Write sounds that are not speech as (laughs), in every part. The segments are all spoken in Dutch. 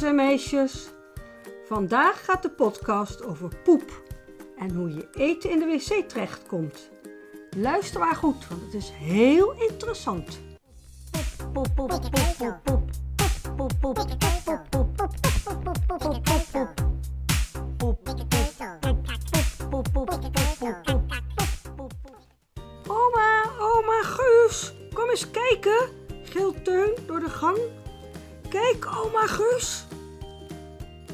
jongens en meisjes. Vandaag gaat de podcast over poep en hoe je eten in de wc terechtkomt. Luister maar goed, want het is heel interessant. Oma, oma Guus, kom eens kijken. Gilt Teun door de gang. Kijk, oma Guus.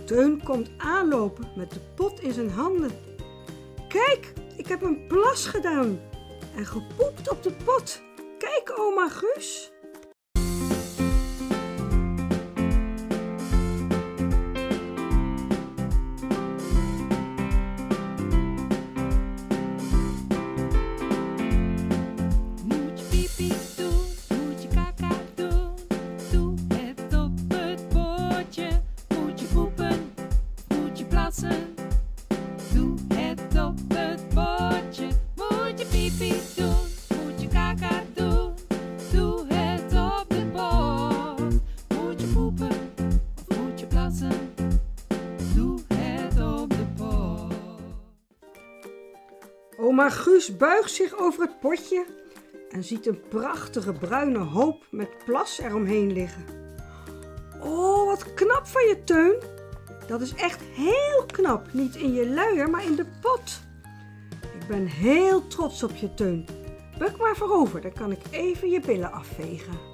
Teun komt aanlopen met de pot in zijn handen. Kijk, ik heb een plas gedaan en gepoept op de pot. Kijk, oma Guus. Oma Guus buigt zich over het potje en ziet een prachtige bruine hoop met plas eromheen liggen. Oh, wat knap van je, Teun. Dat is echt heel knap. Niet in je luier, maar in de pot. Ik ben heel trots op je, Teun. Buk maar voorover, dan kan ik even je billen afvegen.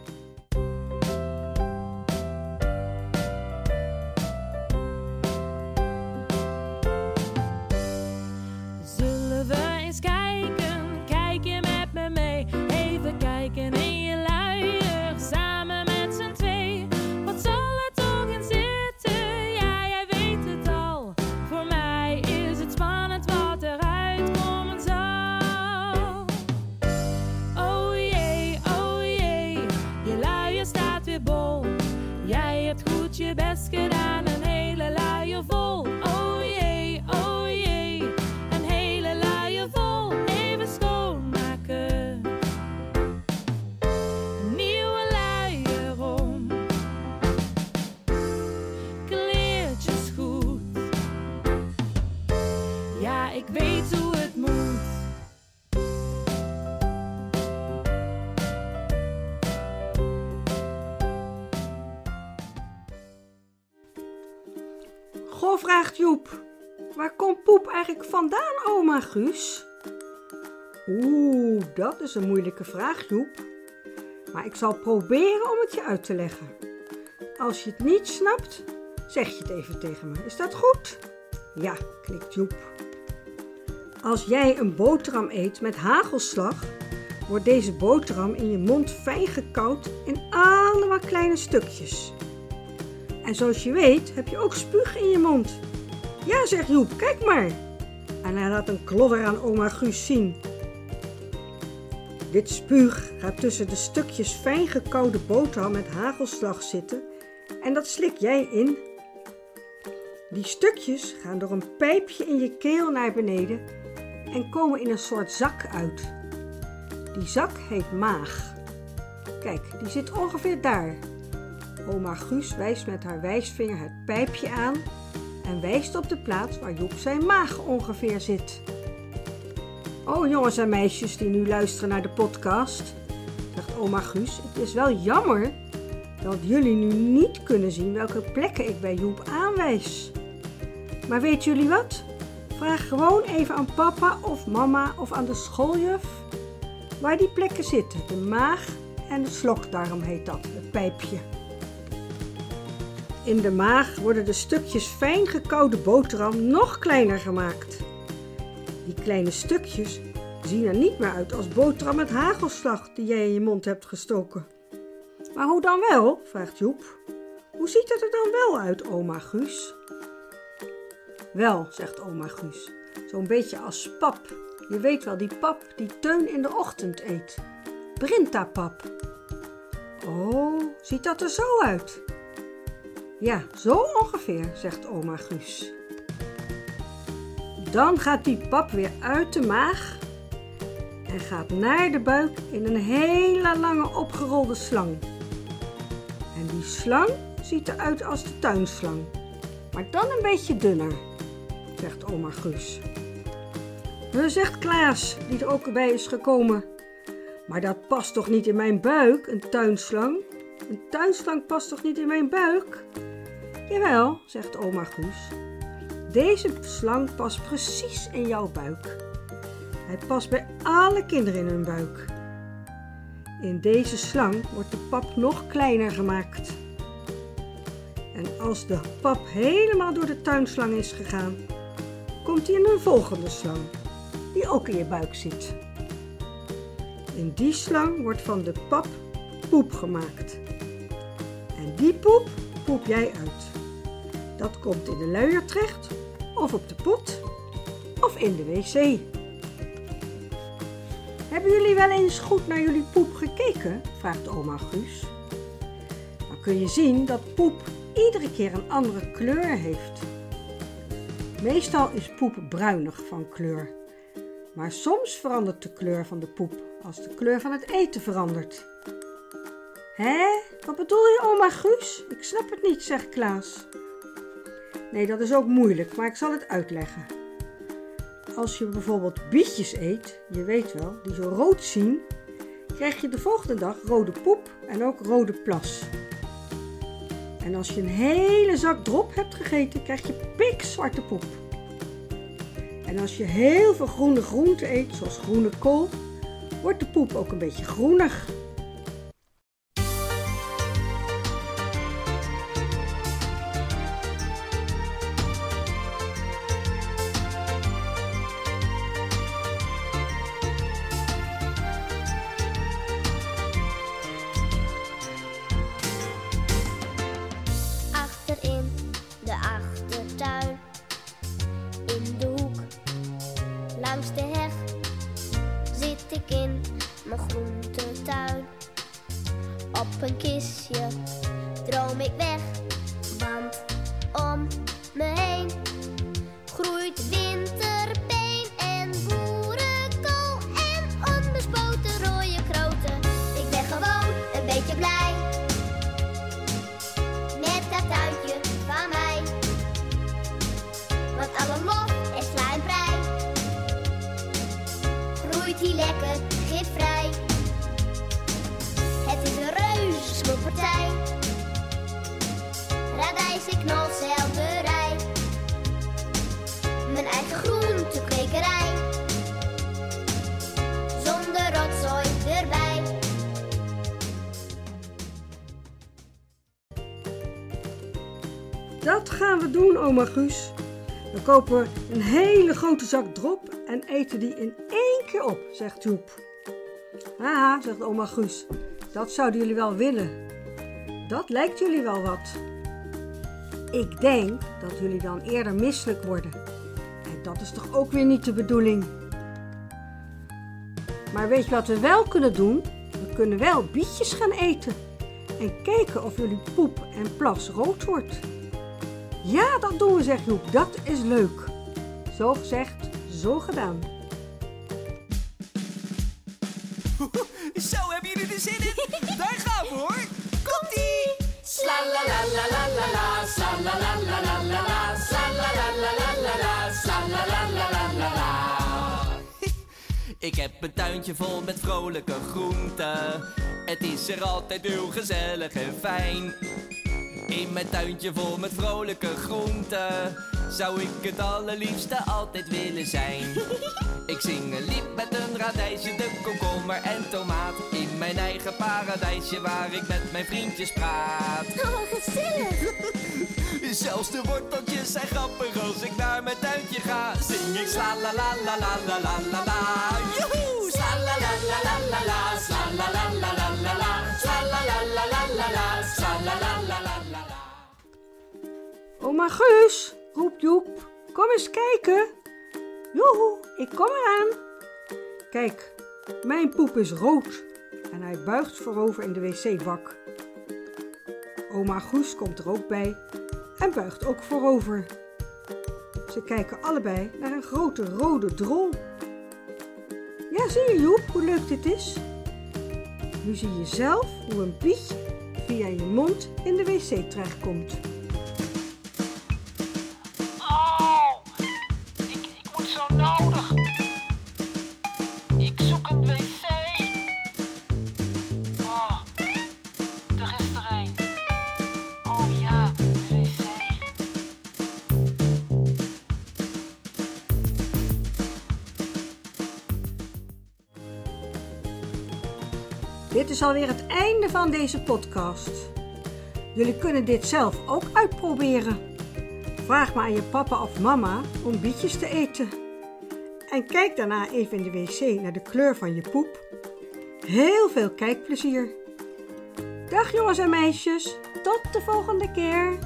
Goh, vraagt Joep. Waar komt poep eigenlijk vandaan, oma Guus? Oeh, dat is een moeilijke vraag, Joep. Maar ik zal proberen om het je uit te leggen. Als je het niet snapt, zeg je het even tegen me. Is dat goed? Ja, knikt Joep. Als jij een boterham eet met hagelslag, wordt deze boterham in je mond fijn gekauwd in allemaal kleine stukjes. En zoals je weet heb je ook spuug in je mond. Ja, zegt Joep, kijk maar. En hij laat een klodder aan oma Guus zien. Dit spuug gaat tussen de stukjes fijn gekoude boterham met hagelslag zitten en dat slik jij in. Die stukjes gaan door een pijpje in je keel naar beneden en komen in een soort zak uit. Die zak heet maag. Kijk, die zit ongeveer daar. Oma Guus wijst met haar wijsvinger het pijpje aan en wijst op de plaats waar Joep zijn maag ongeveer zit. Oh jongens en meisjes die nu luisteren naar de podcast, zegt oma Guus, het is wel jammer dat jullie nu niet kunnen zien welke plekken ik bij Joep aanwijs. Maar weten jullie wat? Vraag gewoon even aan papa of mama of aan de schooljuf waar die plekken zitten. De maag en de slokdarm heet dat, het pijpje. In de maag worden de stukjes fijn gekoude boterham nog kleiner gemaakt. Die kleine stukjes zien er niet meer uit als boterham met hagelslag die jij in je mond hebt gestoken. Maar hoe dan wel? vraagt Joep. Hoe ziet het er dan wel uit, oma Guus? Wel, zegt oma Guus, zo'n beetje als pap. Je weet wel, die pap die Teun in de ochtend eet. Brinta-pap. Oh, ziet dat er zo uit? Ja, zo ongeveer, zegt oma Guus. Dan gaat die pap weer uit de maag en gaat naar de buik in een hele lange opgerolde slang. En die slang ziet eruit als de tuinslang, maar dan een beetje dunner, zegt oma Guus. "Huh," zegt Klaas, die er ook bij is gekomen. Maar dat past toch niet in mijn buik, een tuinslang? Een tuinslang past toch niet in mijn buik? Jawel, zegt oma Guus. Deze slang past precies in jouw buik. Hij past bij alle kinderen in hun buik. In deze slang wordt de pap nog kleiner gemaakt. En als de pap helemaal door de tuinslang is gegaan, komt hij in een volgende slang, die ook in je buik zit. In die slang wordt van de pap poep gemaakt. En die poep poep jij uit. Dat komt in de luier terecht, of op de pot, of in de wc. Hebben jullie wel eens goed naar jullie poep gekeken? vraagt oma Guus. Dan kun je zien dat poep iedere keer een andere kleur heeft. Meestal is poep bruinig van kleur. Maar soms verandert de kleur van de poep als de kleur van het eten verandert. Hé, wat bedoel je, oma Guus? Ik snap het niet, zegt Klaas. Nee, dat is ook moeilijk, maar ik zal het uitleggen. Als je bijvoorbeeld bietjes eet, je weet wel, die zo rood zien, krijg je de volgende dag rode poep en ook rode plas. En als je een hele zak drop hebt gegeten, krijg je pikzwarte poep. En als je heel veel groene groenten eet, zoals groene kool, wordt de poep ook een beetje groenig. Op een kistje droom ik weg, want om me heen groeit winterbeen en boerenkool en onbespoten rode kroten. Ik ben gewoon een beetje blij met dat tuintje van mij. Want alle lof en en prei groeit hier lekker erbij. Dat gaan we doen, oma Guus. We kopen een hele grote zak drop en eten die in één keer op, zegt Joep. Haha, zegt oma Guus. Dat zouden jullie wel willen. Dat lijkt jullie wel wat. Ik denk dat jullie dan eerder misselijk worden. En dat is toch ook weer niet de bedoeling. Maar weet je wat we wel kunnen doen? We kunnen wel bietjes gaan eten. En kijken of jullie poep en plas rood wordt. Ja, dat doen we, zegt Joep. Dat is leuk. Zo gezegd, zo gedaan. (laughs) Zo, hebben jullie er zin in? Daar gaan we hoor! Komt-ie! Sla la la la la la la, la la la la Ik heb een tuintje vol met vrolijke groenten. Het is er altijd heel gezellig en fijn. In mijn tuintje vol met vrolijke groenten zou ik het allerliefste altijd willen zijn. (laughs) Ik zing een lied met een radijsje, de komkommer en tomaat. In mijn eigen paradijsje waar ik met mijn vriendjes praat. Oh, gezellig! Zelfs de worteltjes zijn grappig als ik naar mijn tuintje ga. Zing ik sla la la la la la la la la. Joehoe! Sla la la la la la la. Sla la la la la la la. Sla la la la la la la. Sla la la la la la la. Oma Guus, roept Joep. Kom eens kijken. Joehoe, ik kom eraan. Kijk, mijn poep is rood. En hij buigt voorover in de wc-bak. Oma Guus komt er ook bij en buigt ook voorover. Ze kijken allebei naar een grote rode drol. Ja, zie je Joep hoe leuk dit is? Nu zie je zelf hoe een bietje via je mond in de wc terechtkomt. Dit is alweer het einde van deze podcast. Jullie kunnen dit zelf ook uitproberen. Vraag maar aan je papa of mama om bietjes te eten. En kijk daarna even in de wc naar de kleur van je poep. Heel veel kijkplezier. Dag jongens en meisjes, tot de volgende keer.